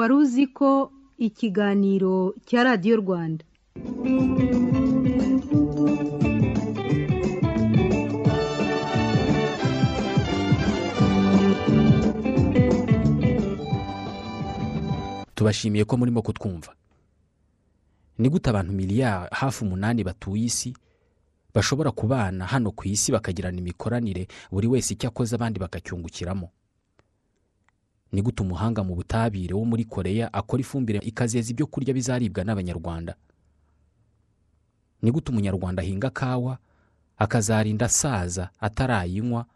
wari uzi ko ikiganiro cya radiyo rwanda. Tubashimiye ko murimo kutwumva. Ni gute abantu miliyari hafi umunani batuye isi bashobora kubana hano ku isi bakagirana imikoranire buri wese icyo akoze abandi bakacyungukiramo ni gute umuhanga mu butabire wo muri koreya akora ifumbire ikazeza ibyo kurya bizaribwa n'abanyarwanda? Ni gute umunyarwanda ahinga kawa akazarinda asaza atarayinywa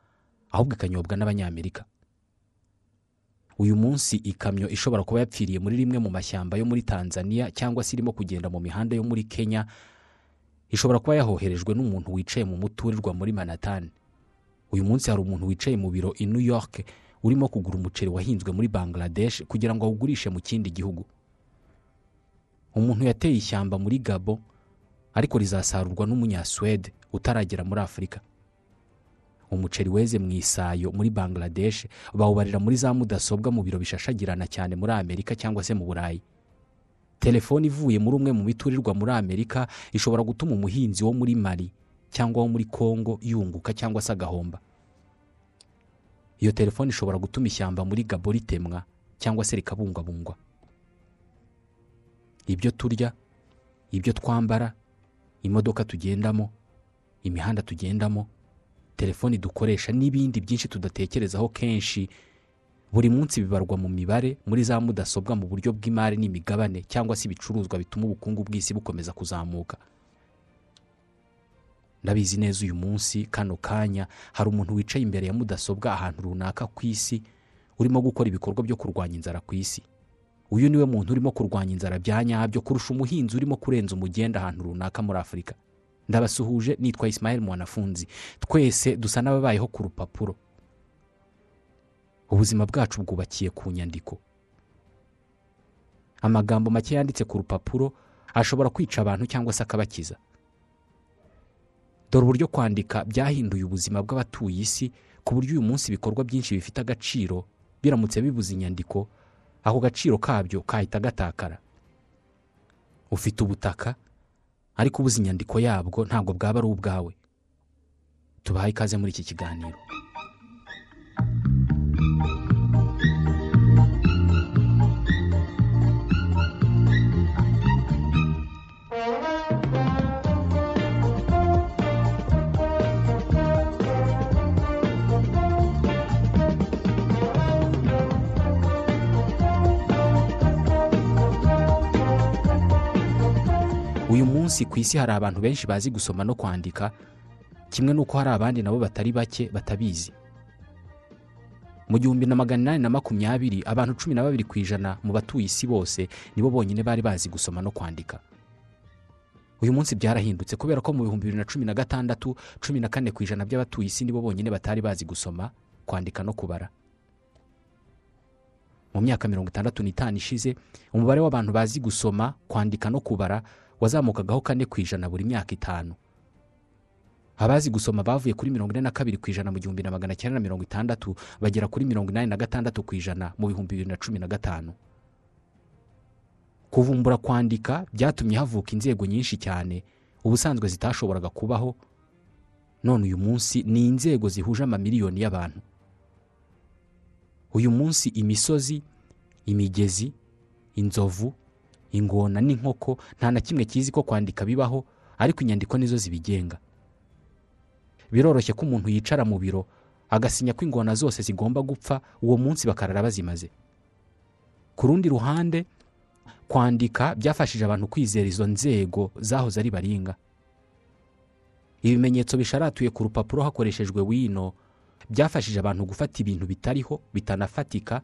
ahubwo ikanyobwa n'abanyamerika? Uyu munsi ikamyo ishobora kuba yapfiriye muri rimwe mu mashyamba yo muri tanzania cyangwa se irimo kugenda mu mihanda yo muri kenya ishobora kuba yahoherejwe n'umuntu wicaye mu muturirwa muri manhattan. Uyu munsi hari umuntu wicaye mu biro i new york urimo kugura umuceri wahinzwe muri bangladesh kugira ngo awugurishe mu kindi gihugu. Umuntu yateye ishyamba muri gabo ariko rizasarurwa n'umunyasuwede utaragera muri afurika umuceri weze mu isayo muri bangladesh bawubarira muri za mudasobwa mu biro bishashagirana cyane muri amerika cyangwa se mu burayi. Telefone ivuye muri umwe mu miturirwa muri amerika ishobora gutuma umuhinzi wo muri mari cyangwa wo muri kongo yunguka cyangwa se agahomba. Iyo telefone ishobora gutuma ishyamba muri gabo ritemwa cyangwa se rikabungwabungwa. Ibyo turya ibyo twambara imodoka tugendamo imihanda tugendamo telefoni dukoresha n'ibindi byinshi tudatekerezaho kenshi buri munsi bibarwa mu mibare muri za mudasobwa mu buryo bw'imari n'imigabane cyangwa se ibicuruzwa bituma ubukungu bw'isi bukomeza kuzamuka. Ndabizi neza uyu munsi kano kanya hari umuntu wicaye imbere ya mudasobwa ahantu runaka ku isi urimo gukora ibikorwa byo kurwanya inzara ku isi. Uyu ni we muntu urimo kurwanya inzara bya nyabyo kurusha umuhinzi urimo kurenza umugenda ahantu runaka muri afurika ndabasuhuje nitwa Ismael mwanafunzi. Twese dusa n'ababayeho ku rupapuro. Ubuzima bwacu bwubakiye ku nyandiko. Amagambo make yanditse ku rupapuro ashobora kwica abantu cyangwa se akabakiza. Dore uburyo kwandika byahinduye ubuzima bw'abatuye isi ku buryo uyu munsi ibikorwa byinshi bifite agaciro biramutse bibuze inyandiko ako gaciro kabyo kahita gatakara. Ufite ubutaka ariko ubuze inyandiko yabwo ntabwo bwaba ari ubwawe. Tubahaye ikaze muri iki kiganiro. Munsi ku isi hari abantu benshi bazi gusoma no kwandika kimwe n'uko hari abandi nabo batari bake batabizi. Mu gihumbi na magana inani na makumyabiri abantu cumi na babiri ku ijana mu batuye isi bose nibo bonyine bari bazi gusoma no kwandika. Uyu munsi byarahindutse kubera ko mu bihumbi bibiri na cumi na gatandatu cumi na kane ku ijana by'abatuye isi nibo bonyine batari bazi gusoma kwandika no kubara. Mu myaka mirongo itandatu n'itanu ishize umubare w'abantu bazi gusoma kwandika no kubara wazamukagaho kane ku ijana buri myaka itanu. Abazi gusoma bavuye kuri mirongo ine na kabiri ku ijana mu gihumbi na magana cyenda na mirongo itandatu bagera kuri mirongo inani na gatandatu ku ijana mu bihumbi bibiri na cumi na gatanu. Kuvumbura kwandika byatumye havuka inzego nyinshi cyane ubusanzwe zitashoboraga kubaho. None uyu munsi ni inzego zihuje amamiliyoni y'abantu. Uyu munsi imisozi imigezi inzovu ingona n'inkoko nta na kimwe kizi ko kwandika bibaho ariko inyandiko nizo zibigenga. Biroroshye ko umuntu yicara mu biro agasinya ko ingona zose zigomba gupfa uwo munsi bakarara bazimaze. Ku rundi ruhande kwandika byafashije abantu kwizera izo nzego zahoze ari baringa. Ibimenyetso bisharatuye ku rupapuro hakoreshejwe wino byafashije abantu gufata ibintu bitariho bitanafatika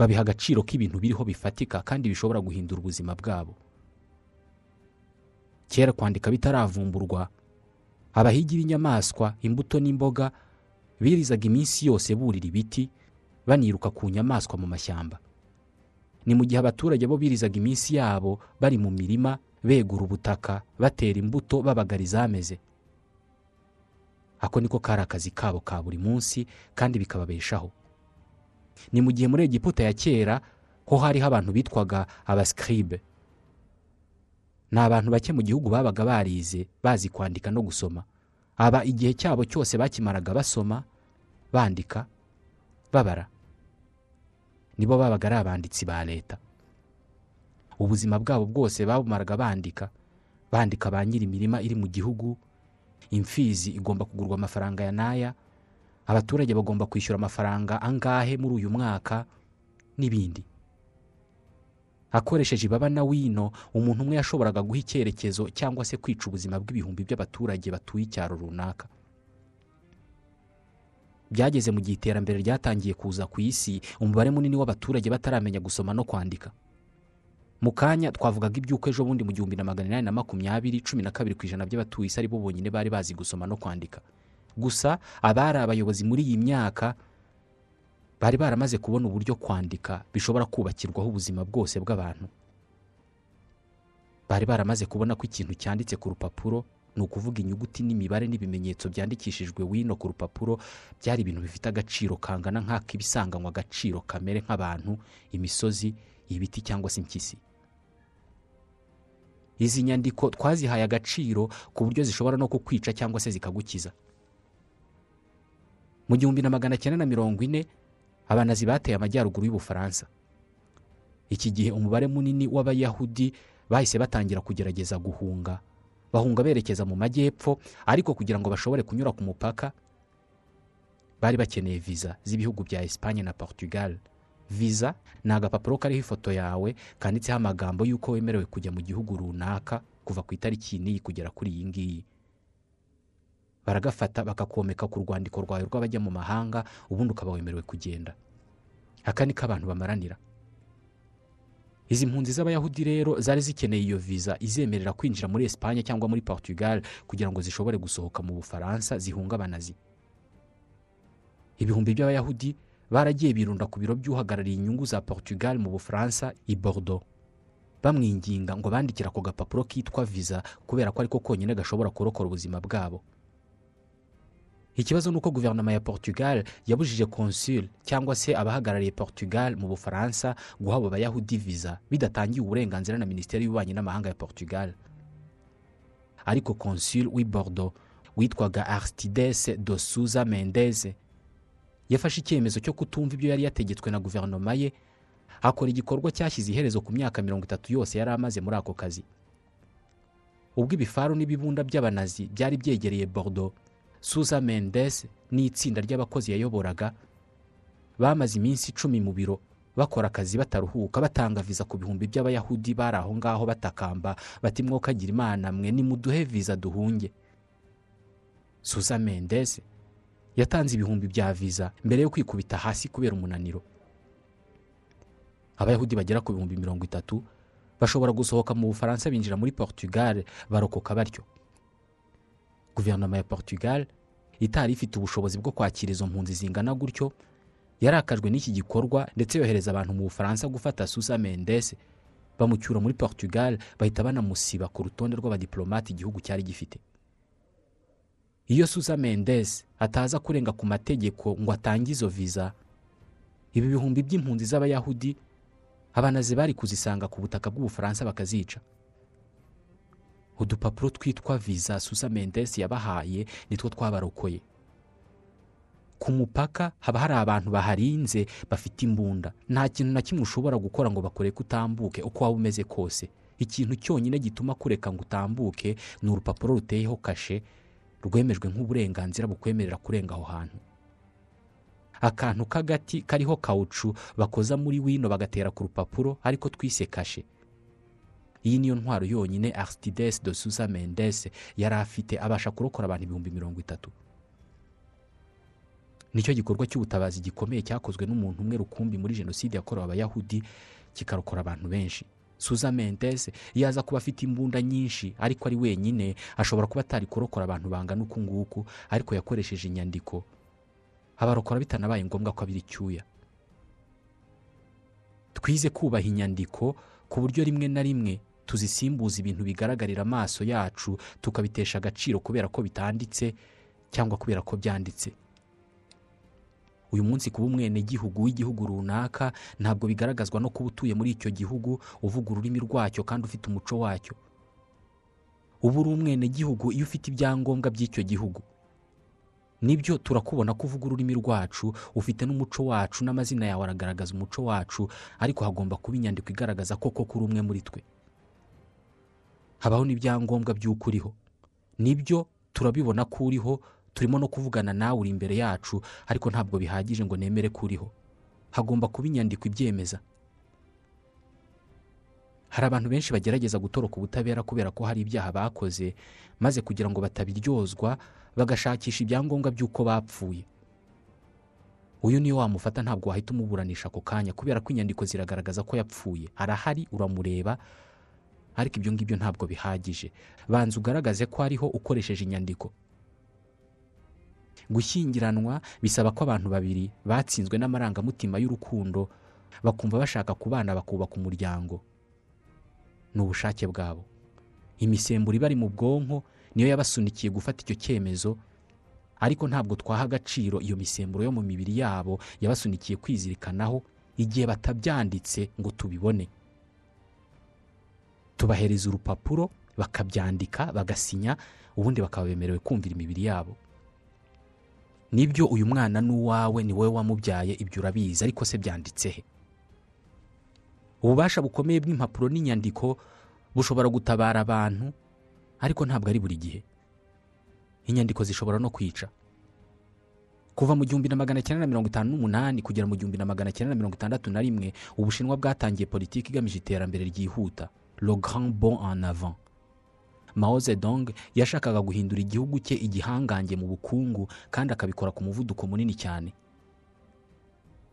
babiha agaciro k'ibintu biriho bifatika kandi bishobora guhindura ubuzima bwabo. Kera kwandika bitaravumburwa abahigi b'inyamaswa imbuto n'imboga birizaga iminsi yose burira ibiti baniruka ku nyamaswa mu mashyamba. Ni mu gihe abaturage bo birizaga iminsi yabo bari mu mirima begura ubutaka batera imbuto babagara izameze. Ako niko kari akazi kabo ka buri munsi kandi bikababeshaho. Ni mu gihe muri egiputa ya kera ho hariho abantu bitwaga abasikiribe ni abantu bake mu gihugu babaga barize bazi kwandika no gusoma. Aba igihe cyabo cyose bakimaraga basoma bandika babara. Nibo babaga ari abanditsi ba leta. Ubuzima bwabo bwose babumaraga bandika. Bandika ba nyiri imirima iri mu gihugu imfizi igomba kugurwa amafaranga ya n'aya abaturage bagomba kwishyura amafaranga angahe muri uyu mwaka? N'ibindi. Akoresheje ibaba na wino umuntu umwe yashoboraga guha icyerekezo cyangwa se kwica ubuzima bw'ibihumbi by'abaturage batuye icyaro runaka. Byageze mu gihe iterambere ryatangiye kuza ku isi umubare munini w'abaturage bataramenya gusoma no kwandika. Mu kanya twavugaga iby'uko ejo bundi mu gihumbi na magana inani na makumyabiri cumi na kabiri ku ijana by'abatuye isi ari bo bonyine bari bazi gusoma no kwandika. Gusa abari abayobozi muri iyi myaka bari baramaze kubona uburyo kwandika bishobora kubakirwaho ubuzima bwose bw'abantu. Bari baramaze kubona ko ikintu cyanditse ku rupapuro ni ukuvuga inyuguti n'imibare n'ibimenyetso byandikishijwe wino ku rupapuro byari ibintu bifite agaciro kangana nk'ak'ibisanganywa agaciro kamere nk'abantu imisozi ibiti cyangwa se impyisi. Izi nyandiko twazihaye agaciro ku buryo zishobora no kukwica cyangwa se zikagukiza. Mu gihumbi na magana cyenda na mirongo ine abanazi bateye amajyaruguru y'ubufaransa. Iki gihe umubare munini w'abayahudi bahise batangira kugerageza guhunga. Bahunga berekeza mu majyepfo ariko kugira ngo bashobore kunyura ku mupaka bari bakeneye viza z'ibihugu bya esipanye na portugal. Viza ni agapapuro kariho ifoto yawe kanditseho amagambo y'uko wemerewe kujya mu gihugu runaka kuva ku itariki n'iyi kugera kuri iyi ngiyi. Baragafata bakakomeka ku rwandiko rwawe rw'abajya mu mahanga ubundi ukaba wemerewe kugenda. Aka ni ko abantu bamaranira. Izi mpunzi z'abayahudi rero zari zikeneye iyo viza izemerera kwinjira muri esipanye cyangwa muri portugal kugira ngo zishobore gusohoka mu bufaransa zihunga abanazi ibihumbi by'abayahudi baragiye birunda ku biro by'uhagarariye inyungu za portugal mu bufaransa i bordeaux. Bamwinginga ngo bandikire ako gapapuro kitwa viza kubera ko ariko konyine gashobora kurokora ubuzima bwabo. Ikibazo ni uko guverinoma ya portugal yabujije consul cyangwa se abahagarariye portugal mu bufaransa guha abo bayahudi viza bidatangiye uburenganzira na minisiteri y'ububanyi n'amahanga ya portugal. Ariko consul w'i bordeaux witwaga aristides de suza mendeze yafashe icyemezo cyo kutumva ibyo yari yategetswe na guverinoma ye akora igikorwa cyashyize iherezo ku myaka mirongo itatu yose yari amaze muri ako kazi. Ubwo ibifaru n'ibibunda by'abanazi byari byegereye bordeaux suza mendes n'itsinda ry'abakozi yayoboraga. Bamaze iminsi icumi mu biro bakora akazi bataruhuka batanga viza ku bihumbi by'abayahudi bari aho ngaho batakamba bati mwokagira imana mwe nimuduhe viza duhunge. Suza mendes yatanze ibihumbi bya viza mbere yo kwikubita hasi kubera umunaniro. Abayahudi bagera ku bihumbi mirongo itatu bashobora gusohoka mu bufaransa binjira muri portugal barokoka batyo. Guverinoma ya portugal itari ifite ubushobozi bwo kwakira izo mpunzi zingana gutyo yarakajwe n'iki gikorwa ndetse yohereza abantu mu bufaransa gufata susa mendes bamucyura muri portugal bahita banamusiba ku rutonde rw'abadiplomate igihugu cyari gifite. Iyo susa mendes ataza kurenga ku mategeko ngo atange izo viza ibi bihumbi by'impunzi z'abayahudi abanazi bari kuzisanga ku butaka bw'ubufaransa bakazica. Udupapuro twitwa viza susa mendes yabahaye nitwo twabarokoye. Ku mupaka haba hari abantu baharinze bafite imbunda. Nta kintu na kimwe ushobora gukora ngo bakureke utambuke uko waba umeze kose. Ikintu cyonyine gituma kureka ngo utambuke ni urupapuro ruteyeho kashe rwemejwe nk'uburenganzira bukwemerera kurenga aho hantu. Akantu k'agati kariho kawucu bakoza muri wino bagatera ku rupapuro ariko twise kashe. Iyi niyo ntwaro yonyine aristidesi de susa mendes yari afite abasha kurokora abantu ibihumbi mirongo itatu. Nicyo gikorwa cy'ubutabazi gikomeye cyakozwe n'umuntu umwe rukumbi muri jenoside yakorewe abayahudi kikarokora abantu benshi. Suza mendes iyo aza kuba afite imbunda nyinshi ariko ari wenyine ashobora kuba atari kurokora abantu bangana uku nguku ariko yakoresheje inyandiko. Abarokora bitanabaye ngombwa ko abira icyuya. Twize kubaha inyandiko ku buryo rimwe na rimwe tuzisimbuza ibintu bigaragarira amaso yacu tukabitesha agaciro kubera ko bitanditse cyangwa kubera ko byanditse. Uyu munsi kuba umwenegihugu w'igihugu runaka ntabwo bigaragazwa no kuba utuye muri icyo gihugu uvuga ururimi rwacyo kandi ufite umuco wacyo. Uba uri umwenegihugu iyo ufite ibyangombwa by'icyo gihugu. Nibyo turakubona ko uvuga ururimi rwacu ufite n'umuco wacu n'amazina yawe aragaragaza umuco wacu ariko hagomba kuba inyandiko igaragaza ko koko uri umwe muri twe. Habaho n'ibyangombwa by'uko uriho ni byo turabibona ko uriho turimo no kuvugana nawe uri imbere yacu ariko ntabwo bihagije ngo nemere ko uriho hagomba kuba inyandiko ibyemeza. Hari abantu benshi bagerageza gutoroka ubutabera kubera ko hari ibyaha bakoze maze kugira ngo batabiryozwa bagashakisha ibyangombwa by'uko bapfuye. Uyu niyo wamufata ntabwo wahita umuburanisha ako kanya kubera ko inyandiko ziragaragaza ko yapfuye. Arahari uramureba ariko ibyo ngibyo ntabwo bihagije. Banza ugaragaze ko ariho ukoresheje inyandiko. Gushyingiranwa bisaba ko abantu babiri batsinzwe n'amarangamutima y'urukundo bakumva bashaka kubana bakubaka umuryango. Ni ubushake bwabo. Imisemburo ibari mu bwonko niyo yabasunikiye gufata icyo cyemezo. Ariko ntabwo twaha agaciro iyo misemburo yo mu mibiri yabo yabasunikiye kwizirikanaho igihe batabyanditse ngo tubibone. Tubahereza urupapuro bakabyandika bagasinya ubundi bakaba bemerewe kumvira imibiri yabo. Nibyo uyu mwana ni uwawe ni wowe wamubyaye ibyo urabizi ariko se byanditse he? Ububasha bukomeye bw'impapuro n'inyandiko bushobora gutabara abantu ariko ntabwo ari buri gihe. Inyandiko zishobora no kwica. Kuva mu gihumbi na magana cyenda na mirongo itanu n'umunani kugera mu gihumbi na magana cyenda na mirongo itandatu na rimwe ubushinwa bwatangiye politiki igamije iterambere ryihuta. Le grand bon en avant. Mao zedong yashakaga guhindura igihugu cye igihangange mu bukungu kandi akabikora ku muvuduko munini cyane.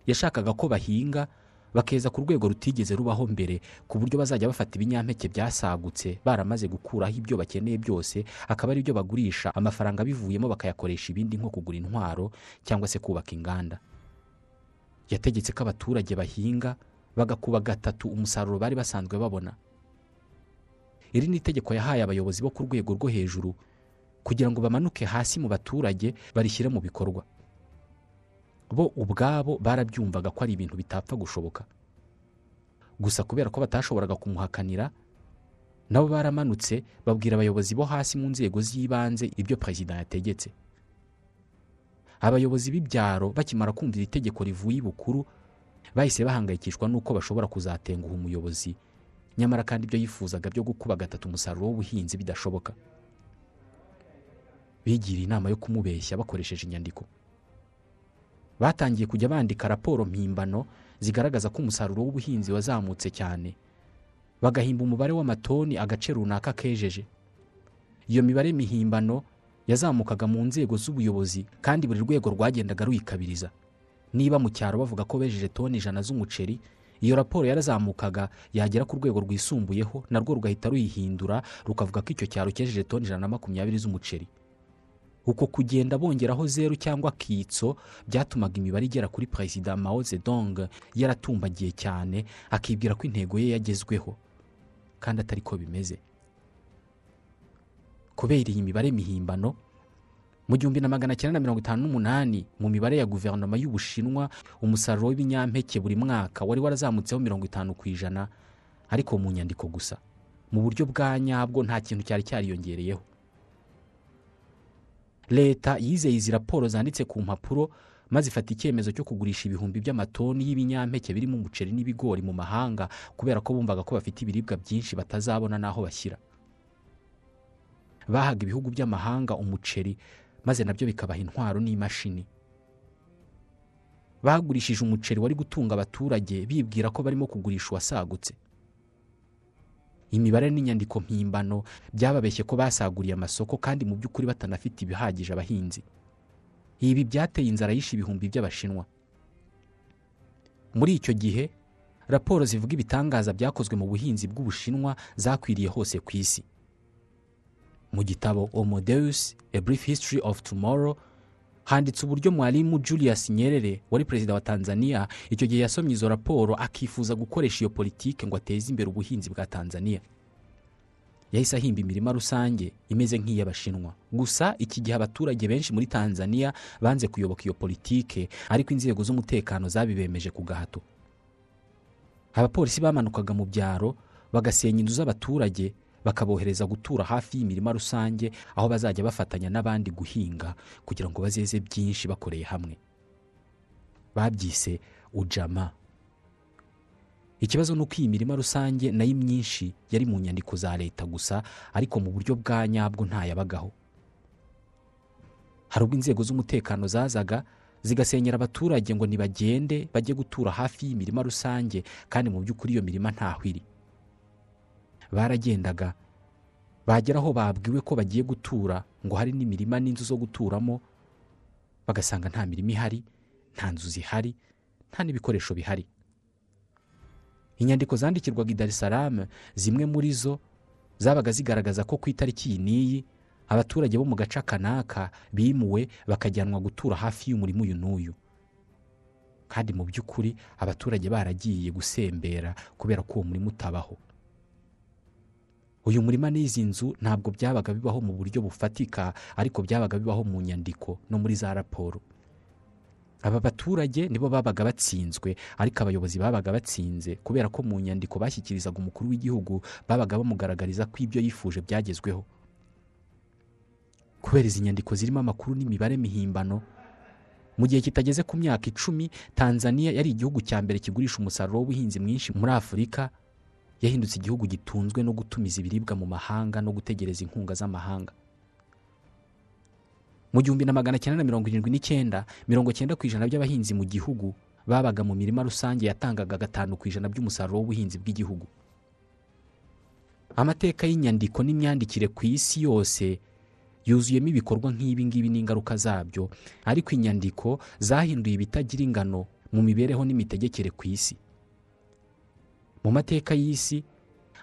Yashakaga ko bahinga bakeza ku rwego rutigeze rubaho mbere ku buryo bazajya bafata ibinyampeke byasagutse baramaze gukuraho ibyo bakeneye byose akaba ari byo bagurisha amafaranga bivuyemo bakayakoresha ibindi nko kugura intwaro cyangwa se kubaka inganda. Yategetse ko abaturage bahinga bagakuba gatatu umusaruro bari basanzwe babona. Iri ni itegeko yahaye abayobozi bo ku rwego rwo hejuru kugira ngo bamanuke hasi mu baturage barishyire mu bikorwa. Bo ubwabo barabyumvaga ko ari ibintu bitapfa gushoboka. Gusa kubera ko batashoboraga kumuhakanira nabo baramanutse babwira abayobozi bo hasi mu nzego z'ibanze ibyo perezida yategetse. Abayobozi b'ibyaro bakimara kumvira itegeko rivuye ibukuru bahise bahangayikishwa n'uko bashobora kuzatenguha umuyobozi nyamara kandi ibyo yifuzaga byo gukuba gatatu umusaruro w'ubuhinzi bidashoboka. Bigiriye inama yo kumubeshya bakoresheje inyandiko. Batangiye kujya bandika raporo mpimbano zigaragaza ko umusaruro w'ubuhinzi wazamutse cyane. Bagahimba umubare w'amatoni agace runaka kejeje iyo mibare mihimbano yazamukaga mu nzego z'ubuyobozi kandi buri rwego rwagendaga ruyikabiriza. Niba mu cyaro bavuga ko bejeje toni ijana z'umuceri iyo raporo yarazamukaga yagera ku rwego rwisumbuyeho narwo rugahita ruyihindura rukavuga ko icyo cyaro cyejeje toni ijana na makumyabiri z'umuceri. Uko kugenda bongeraho zeru cyangwa akitso byatumaga imibare igera kuri perezida mao zedong yaratumbagiye cyane akibwira ko intego ye yagezweho. Kandi atari ko bimeze. Kubera iyi mibare mihimbano mu gihumbi na magana cyenda na mirongo itanu n'umunani mu mibare ya guverinoma y'ubushinwa umusaruro w'ibinyampeke buri mwaka wari warazamutseho mirongo itanu ku ijana ariko mu nyandiko gusa. Mu buryo bwa nyabwo nta kintu cyari cyariyongereyeho. Leta yizeye izi raporo zanditse ku mpapuro maze ifata icyemezo cyo kugurisha ibihumbi by'amatoni y'ibinyampeke birimo umuceri n'ibigori mu mahanga kubera ko bumvaga ko bafite ibiribwa byinshi batazabona n'aho bashyira. Bahaga ibihugu by'amahanga umuceri maze na byo bikabaha intwaro n'imashini. Bagurishije umuceri wari gutunga abaturage bibwira ko barimo kugurisha uwasagutse. Imibare n'inyandiko mpimbano byababeshye ko basaguriye amasoko kandi mu by'ukuri batanafite ibihagije abahinzi. Ibi byateye inzara yishe ibihumbi by'abashinwa. Muri icyo gihe raporo zivuga ibitangaza byakozwe mu buhinzi bw'ubushinwa zakwiriye hose ku isi. Mu gitabo omodeus a brief history of tomorrow handitse uburyo mwarimu julius nyerere wari perezida wa tanzania icyo gihe yasomye izo raporo akifuza gukoresha iyo politiki ngo ateze imbere ubuhinzi bwa tanzania. Yahise ahimba imirima rusange imeze nk'iy'abashinwa. Gusa iki gihe abaturage benshi muri tanzania banze kuyoboka iyo politike ariko inzego z'umutekano zabibemeje ku gahato abapolisi bamanukaga mu byaro bagasenya inzu z'abaturage bakabohereza gutura hafi y'imirima rusange aho bazajya bafatanya n'abandi guhinga kugira ngo bazeze byinshi bakoreye hamwe. Babyise ujama. Ikibazo ni uko iyi mirima rusange na yo imyinshi yari mu nyandiko za leta gusa ariko mu buryo bwa nyabwo ntayabagaho. Hari ubwo inzego z'umutekano zazaga zigasenyera abaturage ngo ntibagende bajye gutura hafi y'imirima rusange kandi mu by'ukuri iyo mirima ntaho iri. Baragendaga bagera aho babwiwe ko bagiye gutura ngo hari n'imirima n'inzu zo guturamo bagasanga nta mirima ihari nta nzu zihari nta n'ibikoresho bihari. Inyandiko zandikirwaga i Dar es Salaam zimwe muri zo zabaga zigaragaza ko ku itariki iyi n'iyi abaturage bo mu gace kanaka bimuwe bakajyanwa gutura hafi y'umurima uyu n'uyu. Kandi mu by'ukuri abaturage baragiye gusembera kubera ko uwo murima utabaho. Uyu murima n'izi nzu ntabwo byabaga bibaho mu buryo bufatika ariko byabaga bibaho mu nyandiko no muri za raporo. Aba baturage nibo babaga batsinzwe ariko abayobozi babaga batsinze kubera ko mu nyandiko bashyikirizaga umukuru w'igihugu babaga bamugaragariza ko ibyo yifuje byagezweho. Kubera izi nyandiko zirimo amakuru n'imibare mihimbano mu gihe kitageze ku myaka icumi tanzania yari igihugu cya mbere kigurisha umusaruro w'ubuhinzi mwinshi muri afurika yahindutse igihugu gitunzwe no gutumiza ibiribwa mu mahanga no gutegereza inkunga z'amahanga. Mu gihumbi na magana cyenda na mirongo irindwi n'icyenda mirongo cyenda ku ijana by'abahinzi mu gihugu babaga mu mirima rusange yatangaga gatanu ku ijana by'umusaruro w'ubuhinzi bw'igihugu. Amateka y'inyandiko n'imyandikire ku isi yose yuzuyemo ibikorwa nk'ibi ngibi n'ingaruka zabyo ariko inyandiko zahinduye ibitagira ingano mu mibereho n'imitegekere ku isi. Mu mateka y'isi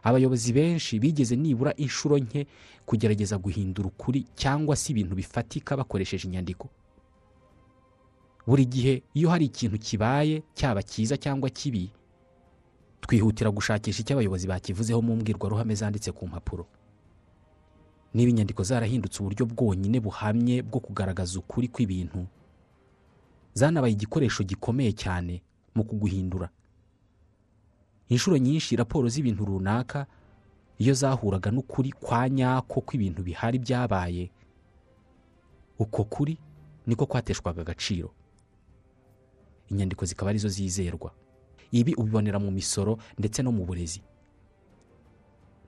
abayobozi benshi bigeze nibura inshuro nke kugerageza guhindura ukuri cyangwa se ibintu bifatika bakoresheje inyandiko. Buri gihe iyo hari ikintu kibaye cyaba cyiza cyangwa kibi twihutira gushakisha icyo abayobozi bakivuzeho mu mbwirwaruhame zanditse ku mpapuro. Niba inyandiko zarahindutse uburyo bwonyine buhamye bwo kugaragaza ukuri kw'ibintu zanabaye igikoresho gikomeye cyane mu kuguhindura. Inshuro nyinshi raporo z'ibintu runaka iyo zahuraga n'ukuri kwa nyako kw'ibintu bihari byabaye. Uko kuri niko kwateshwaga agaciro. Inyandiko zikaba ari zo zizerwa. Ibi ubibonera mu misoro ndetse no mu burezi.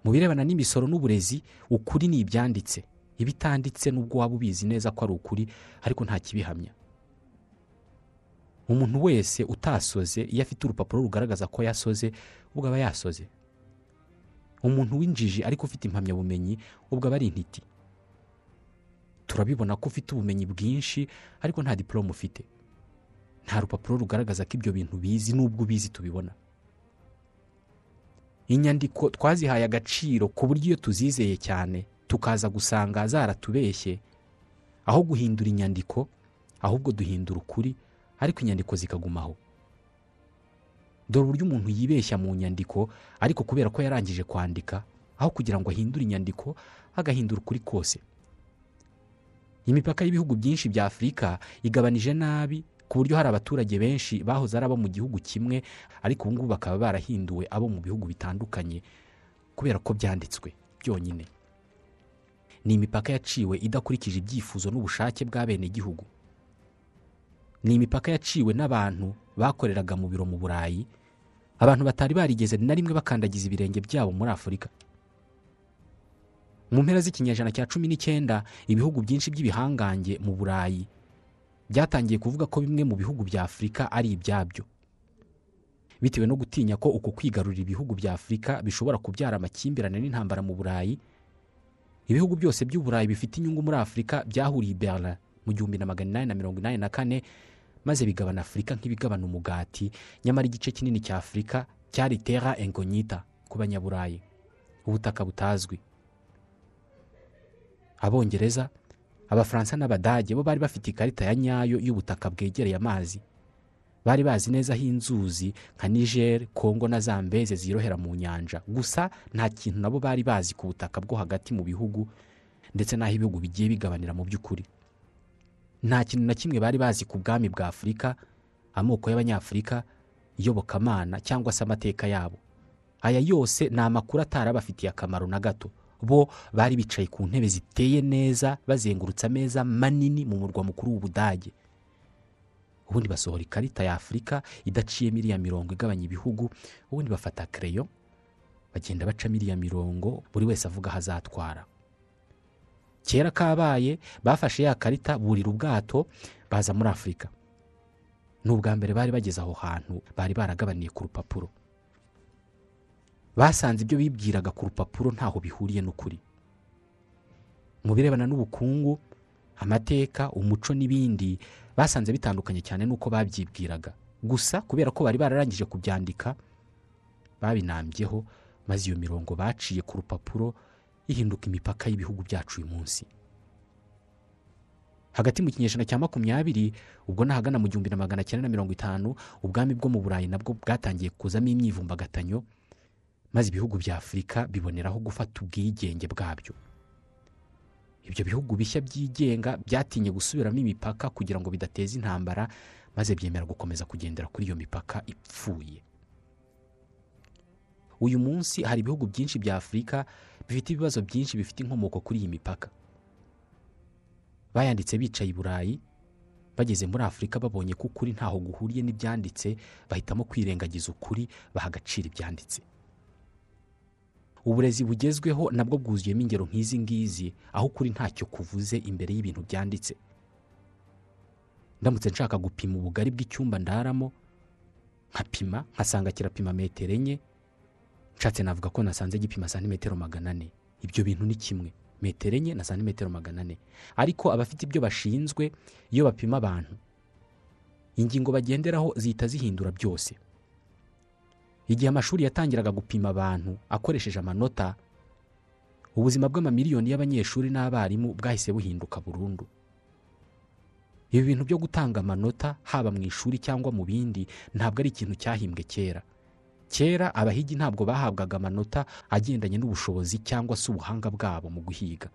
Mu birebana n'imisoro n'uburezi ukuri ni ibyanditse. Ibitanditse n'ubwo waba ubizi neza ko ari ukuri ariko nta kibihamya. Umuntu wese utasoze iyo afite urupapuro rugaragaza ko yasoze ubwo aba yasoze. Umuntu w'injiji ariko ufite impamyabumenyi ubwo aba ari intiti. Turabibona ko ufite ubumenyi bwinshi ariko nta diporome ufite. Nta rupapuro rugaragaza ko ibyo bintu bizi n'ubwo ubizi tubibona. Inyandiko twazihaye agaciro ku buryo iyo tuzizeye cyane tukaza gusanga zaratubeshye. Aho guhindura inyandiko ahubwo duhindura ukuri ariko inyandiko zikagumaho. Dore uburyo umuntu yibeshya mu nyandiko ariko kubera ko yarangije kwandika aho kugira ngo ahindure inyandiko agahindura ukuri kose. Imipaka y'ibihugu byinshi bya afurika igabanije nabi ku buryo hari abaturage benshi bahoze ari abo mu gihugu kimwe ariko ubu ngubu bakaba barahinduwe abo mu bihugu bitandukanye kubera ko byanditswe byonyine. Ni imipaka yaciwe idakurikije ibyifuzo n'ubushake bwa bene igihugu ni imipaka yaciwe n'abantu bakoreraga mu biro mu burayi. Abantu batari barigeze na rimwe bakandagiza ibirenge byabo muri afurika. Mu mpera z'ikinyejana cya cumi n'icyenda ibihugu byinshi by'ibihangange mu burayi byatangiye kuvuga ko bimwe mu bihugu bya afurika ari ibyabyo. Bitewe no gutinya ko uko kwigarurira ibihugu bya afurika bishobora kubyara amakimbirane n'intambara mu burayi ibihugu byose by'uburayi bifite inyungu muri afurika byahuriye i berlin mu gihumbi na magana inani na mirongo inani na kane maze bigabana afurika nk'ibigabana umugati. Nyamara igice kinini cya afurika cyari tera engonyita ku banyaburayi. Ubutaka butazwi. Abongereza abafaransa n'abadage bo bari bafite ikarita ya nyayo y'ubutaka bwegereye amazi. Bari bazi neza aho inzuzi nka niger kongo na zambeze zirohera mu nyanja. Gusa nta kintu nabo bari bazi ku butaka bwo hagati mu bihugu ndetse n'aho ibihugu bigiye bigabanira mu by'ukuri. Nta kintu na kimwe bari bazi ku bwami bwa afurika amoko y'abanyafurika iyobokamana cyangwa se amateka yabo. Aya yose ni amakuru atarabafitiye akamaro na gato. Bo bari bicaye ku ntebe ziteye neza bazengurutse ameza manini mu murwa mukuru w'ubudage. Ubundi basohora ikarita ya afurika idaciyemo iriya mirongo igabanya ibihugu ubundi bafata kereyo bagenda bacamo iriya mirongo buri wese avuga aho azatwara. Kera kabaye bafashe ya karita burira ubwato baza muri afurika ni ubwa mbere bari bageze aho hantu bari baragabaniye ku rupapuro. Basanze ibyo bibwiraga ku rupapuro ntaho bihuriye n'ukuri. Mu birebana n'ubukungu amateka umuco n'ibindi basanze bitandukanye cyane n'uko babyibwiraga. Gusa kubera ko bari bararangije kubyandika babinambyeho maze iyo mirongo baciye ku rupapuro ihinduka imipaka y'ibihugu byacu uyu munsi. Hagati mu kinyejana cya makumyabiri ubwo nahagana mu gihumbi na magana cyenda na mirongo itanu ubwami bwo mu burayi nabwo bwatangiye kuzamo imyivumbagatanyo maze ibihugu bya afurika biboneraho gufata ubwigenge bwabyo. Ibyo bihugu bishya byigenga byatinye gusubiramo imipaka kugira ngo bidateza intambara maze byemera gukomeza kugendera kuri iyo mipaka ipfuye. Uyu munsi hari ibihugu byinshi bya afurika bifite ibibazo byinshi bifite inkomoko kuri iyi mipaka. Bayanditse bicaye i burayi bageze muri afurika babonye ko ukuri ntaho guhuriye n'ibyanditse bahitamo kwirengagiza ukuri baha agaciro ibyanditse. Uburezi bugezweho nabwo bwuzuyemo ingero nk'izi ngizi aho ukuri ntacyo kuvuze imbere y'ibintu byanditse. Ndamutse nshaka gupima ubugari bw'icyumba ndaramo nkapima nkasanga kirapima metero enye nshatse navuga ko nasanze gipima santimetero magana ane. Ibyo bintu ni kimwe. Metero enye na santimetero magana ane. Ariko abafite ibyo bashinzwe iyo bapima abantu ingingo bagenderaho zihita zihindura byose. Igihe amashuri yatangiraga gupima abantu akoresheje amanota ubuzima bw'amamiliyoni y'abanyeshuri n'abarimu bwahise buhinduka burundu. Ibi bintu byo gutanga amanota haba mu ishuri cyangwa mu bindi ntabwo ari ikintu cyahimbwe kera. Kera abahigi ntabwo bahabwaga amanota agendanye n'ubushobozi cyangwa se ubuhanga bwabo mu guhiga.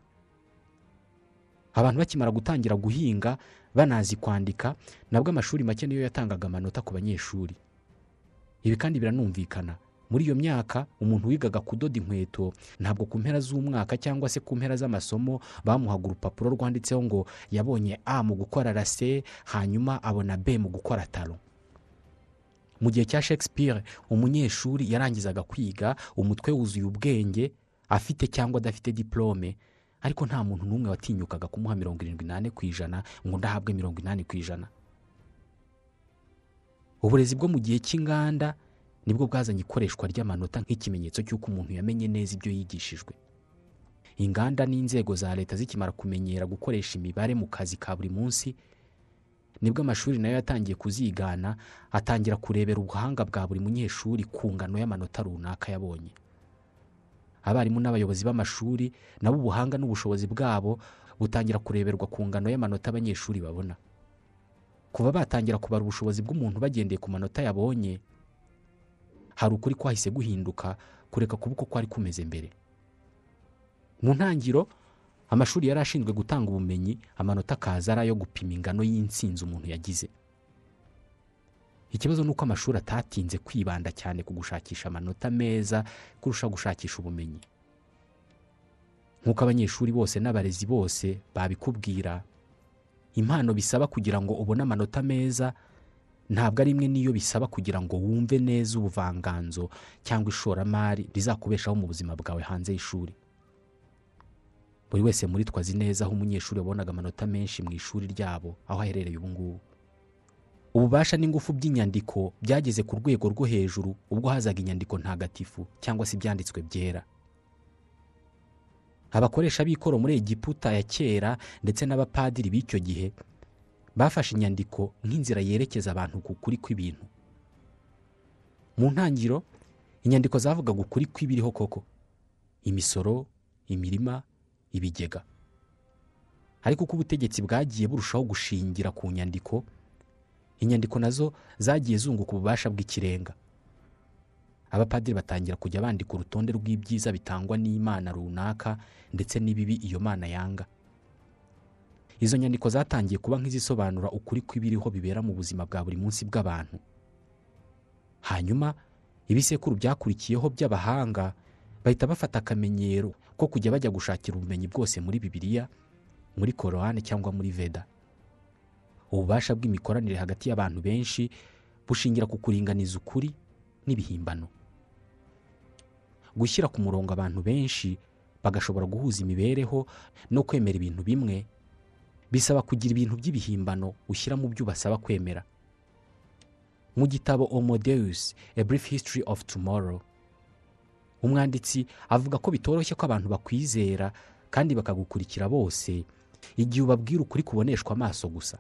Abantu bakimara gutangira guhinga banazi kwandika nabwo amashuri make niyo yatangaga amanota ku banyeshuri. Ibi kandi biranumvikana. Muri iyo myaka umuntu wigaga kudoda inkweto ntabwo ku mpera z'umwaka cyangwa se ku mpera z'amasomo bamuhaga urupapuro rwanditseho ngo yabonye a mu gukora rase hanyuma abona b mu gukora taro mu gihe cya shakespeare umunyeshuri yarangizaga kwiga umutwe wuzuye ubwenge afite cyangwa adafite diporome ariko nta muntu n'umwe watinyukaga kumuha mirongo irindwi n'ane ku ijana ngo ndahabwe mirongo inani ku ijana. Uburezi bwo mu gihe cy'inganda ni bwo bwazanye ikoreshwa ry'amanota nk'ikimenyetso cy'uko umuntu yamenye neza ibyo yigishijwe. Inganda n'inzego za leta zikimara kumenyera gukoresha imibare mu kazi ka buri munsi ni bwo amashuri na yo yatangiye kuzigana atangira kurebera ubuhanga bwa buri munyeshuri ku ngano y'amanota runaka yabonye. Abarimu n'abayobozi b'amashuri nabo ubuhanga n'ubushobozi bwabo butangira kureberwa ku ngano y'amanota abanyeshuri babona. Kuva batangira kubara ubushobozi bw'umuntu bagendeye ku manota yabonye hari ukuri kwahise guhinduka kureka kuba uko kwari kumeze mbere. Mu ntangiro amashuri yari ashinzwe gutanga ubumenyi amanota akaza ari ayo gupima ingano y'insinzi umuntu yagize. Ikibazo ni uko amashuri atatinze kwibanda cyane ku gushakisha amanota meza kurusha gushakisha ubumenyi. Nk'uko abanyeshuri bose n'abarezi bose babikubwira impano bisaba kugira ngo ubone amanota meza ntabwo ari imwe n'iyo bisaba kugira ngo wumve neza ubuvanganzo cyangwa ishoramari rizakubeshaho mu buzima bwawe hanze y'ishuri. Buri wese muri twe azi neza aho umunyeshuri wabonaga amanota menshi mu ishuri ryabo aho aherereye ubu ngubu. Ububasha n'ingufu by'inyandiko byageze ku rwego rwo hejuru ubwo hazaga inyandiko ntagatifu cyangwa se ibyanditswe byera. Abakoresha b'ikoro muri egiputa ya kera ndetse n'abapadiri b'icyo gihe bafashe inyandiko nk'inzira yerekeza abantu ku kuri kw'ibintu. Mu ntangiro inyandiko zavugaga ukuri kw'ibiriho koko. Imisoro imirima ibigega. Ariko uko ubutegetsi bwagiye burushaho gushingira ku nyandiko inyandiko na zo zagiye zunguka ububasha bw'ikirenga. Abapadiri batangira kujya bandika urutonde rw'ibyiza bitangwa n'imana runaka ndetse n'ibibi iyo mana yanga. Izo nyandiko zatangiye kuba nk'izisobanura ukuri kw'ibiriho bibera mu buzima bwa buri munsi bw'abantu. Hanyuma ibisekuru byakurikiyeho by'abahanga bahita bafata akamenyero ko kujya bajya gushakira ubumenyi bwose muri bibiliya muri korowani cyangwa muri veda. Ububasha bw'imikoranire hagati y'abantu benshi bushingira ku kuringaniza ukuri n'ibihimbano. Gushyira ku murongo abantu benshi bagashobora guhuza imibereho no kwemera ibintu bimwe bisaba kugira ibintu by'ibihimbano ushyira mu byo ubasaba kwemera. Mu gitabo omodeus a brief history of tomorrow umwanditsi avuga ko bitoroshye ko abantu bakwizera kandi bakagukurikira bose igihe ubabwira ukuri kuboneshwa amaso gusa.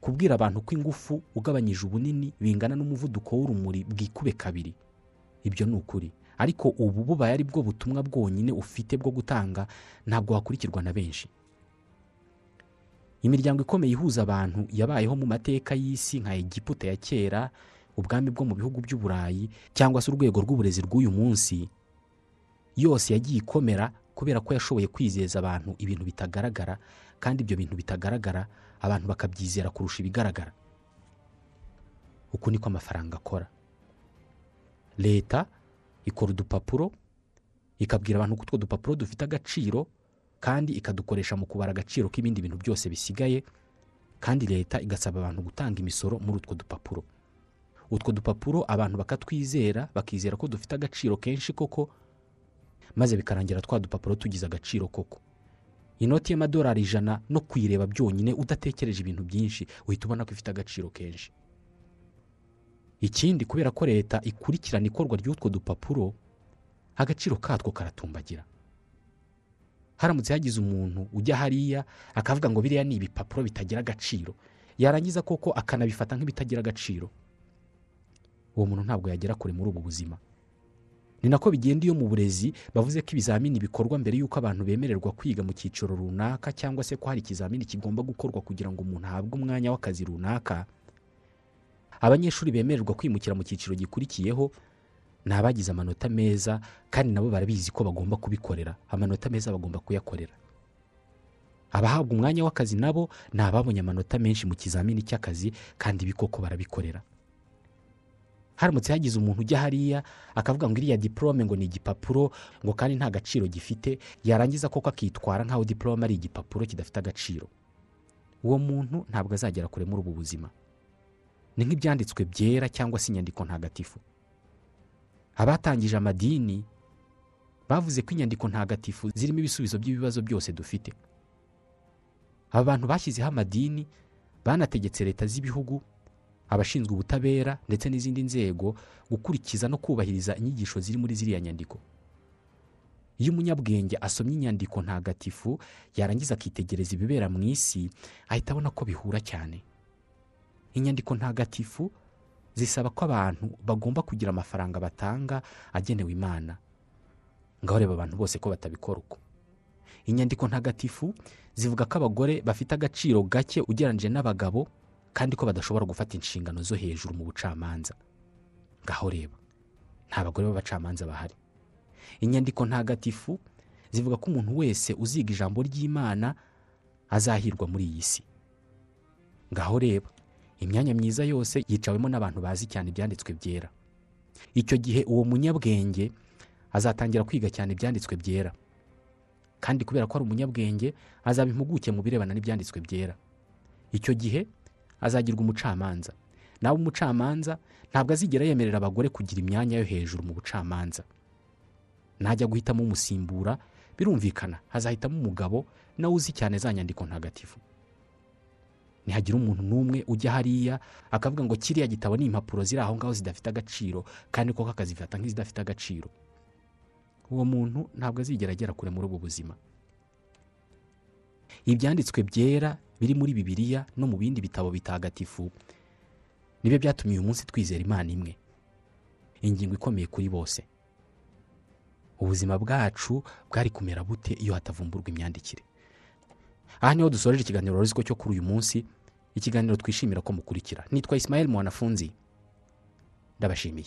Kubwira abantu ko ingufu ugabanyije ubunini bingana n'umuvuduko w'urumuri bwikube kabiri. Ibyo ni ukuri. Ariko ubu bubaye ari bwo butumwa bwonyine ufite bwo gutanga ntabwo wakurikirwa na benshi. Imiryango ikomeye ihuza abantu yabayeho mu mateka y'isi nka egiputa ya kera ubwami bwo mu bihugu by'uburayi cyangwa se urwego rw'uburezi rw'uyu munsi yose yagiye ikomera kubera ko yashoboye kwizeza abantu ibintu bitagaragara kandi ibyo bintu bitagaragara abantu bakabyizera kurusha ibigaragara. Uku niko amafaranga akora. Leta ikora udupapuro ikabwira abantu ko utwo dupapuro dufite agaciro kandi ikadukoresha mu kubara agaciro k'ibindi bintu byose bisigaye kandi leta igasaba abantu gutanga imisoro muri utwo dupapuro. Utwo dupapuro abantu bakatwizera bakizera ko dufite agaciro kenshi koko maze bikarangira twa dupapuro tugize agaciro koko. Inoti y'amadolari ijana no kuyireba byonyine udatekereje ibintu byinshi uhita ubona ko ifite agaciro kenshi. Ikindi kubera ko leta ikurikirana ikorwa ry'utwo dupapuro agaciro katwo karatumbagira. Haramutse hagize umuntu ujya hariya akavuga ngo biriya ni ibipapuro bitagira agaciro. Yarangiza koko akanabifata nk'ibitagira agaciro. Uwo muntu ntabwo yagera kure muri ubu buzima. Ni nako bigenda iyo mu burezi bavuze ko ibizamini bikorwa mbere y'uko abantu bemererwa kwiga mu cyiciro runaka cyangwa se ko hari ikizamini kigomba gukorwa kugira ngo umuntu ahabwe umwanya w'akazi runaka abanyeshuri bemererwa kwimukira mu cyiciro gikurikiyeho ni abagize amanota meza kandi nabo barabizi ko bagomba kubikorera. Amanota meza bagomba kuyakorera. Abahabwa umwanya w'akazi nabo ni ababonye amanota menshi mu kizamini cy'akazi kandi ibi koko barabikorera. Haramutse hagize umuntu ujya hariya akavuga ngo iriya diporome ngo ni igipapuro ngo kandi nta gaciro gifite yarangiza koko akitwara nk'aho diporome ari igipapuro kidafite agaciro. Uwo muntu ntabwo azagera kure muri ubu buzima. Ni nk'ibyanditswe byera cyangwa se inyandiko ntagatifu. Abatangije amadini bavuze ko inyandiko ntagatifu zirimo ibisubizo by'ibibazo byose dufite. Aba bantu bashyizeho amadini banategetse leta z'ibihugu abashinzwe ubutabera ndetse n'izindi nzego gukurikiza no kubahiriza inyigisho ziri muri ziriya nyandiko. Iyo umunyabwenge asomye inyandiko ntagatifu yarangiza akitegereza ibibera mu isi ahita abona ko bihura cyane. Inyandiko ntagatifu zisaba ko abantu bagomba kugira amafaranga batanga agenewe imana. Ngaho reba abantu bose ko batabikora uko. Inyandiko ntagatifu zivuga ko abagore bafite agaciro gake ugereranyije n'abagabo kandi ko badashobora gufata inshingano zo hejuru mu bucamanza. Ngaho reba nta bagore b'abacamanza bahari. Inyandiko ntagatifu zivuga ko umuntu wese uziga ijambo ry'imana azahirwa muri iyi si. Ngaho reba imyanya myiza yose yicawemo n'abantu bazi cyane ibyanditswe byera. Icyo gihe uwo munyabwenge azatangira kwiga cyane ibyanditswe byera. Kandi kubera ko ari umunyabwenge azaba impuguke mu birebana n'ibyanditswe byera. Icyo gihe azagirwa umucamanza. Nawe umucamanza ntabwo azigera yemerera abagore kugira imyanya yo hejuru mu bucamanza. Najya guhitamo umusimbura birumvikana hazahitamo umugabo nawe uzi cyane za nyandiko ntagatifu. Ntihagira umuntu n'umwe ujya hariya akavuga ngo kiriya gitabo ni impapuro ziri aho ngaho zidafite agaciro kandi koko akazifata nk'izidafite agaciro. Uwo muntu ntabwo azigera agera kure muri ubu buzima. Ibyanditswe byera biri muri bibiliya no mu bindi bitabo bitagatifu. Nibyo byatumye uyu munsi twizera imana imwe. Ingingo ikomeye kuri bose. Ubuzima bwacu bwari kumera bute iyo hatavumburwa imyandikire? Aha ni ho dusoreje ikiganiro ko cyo kuri uyu munsi ikiganiro twishimira ko mukurikira. Nitwa isimayeli mwanafunzi. Ndabashimiye.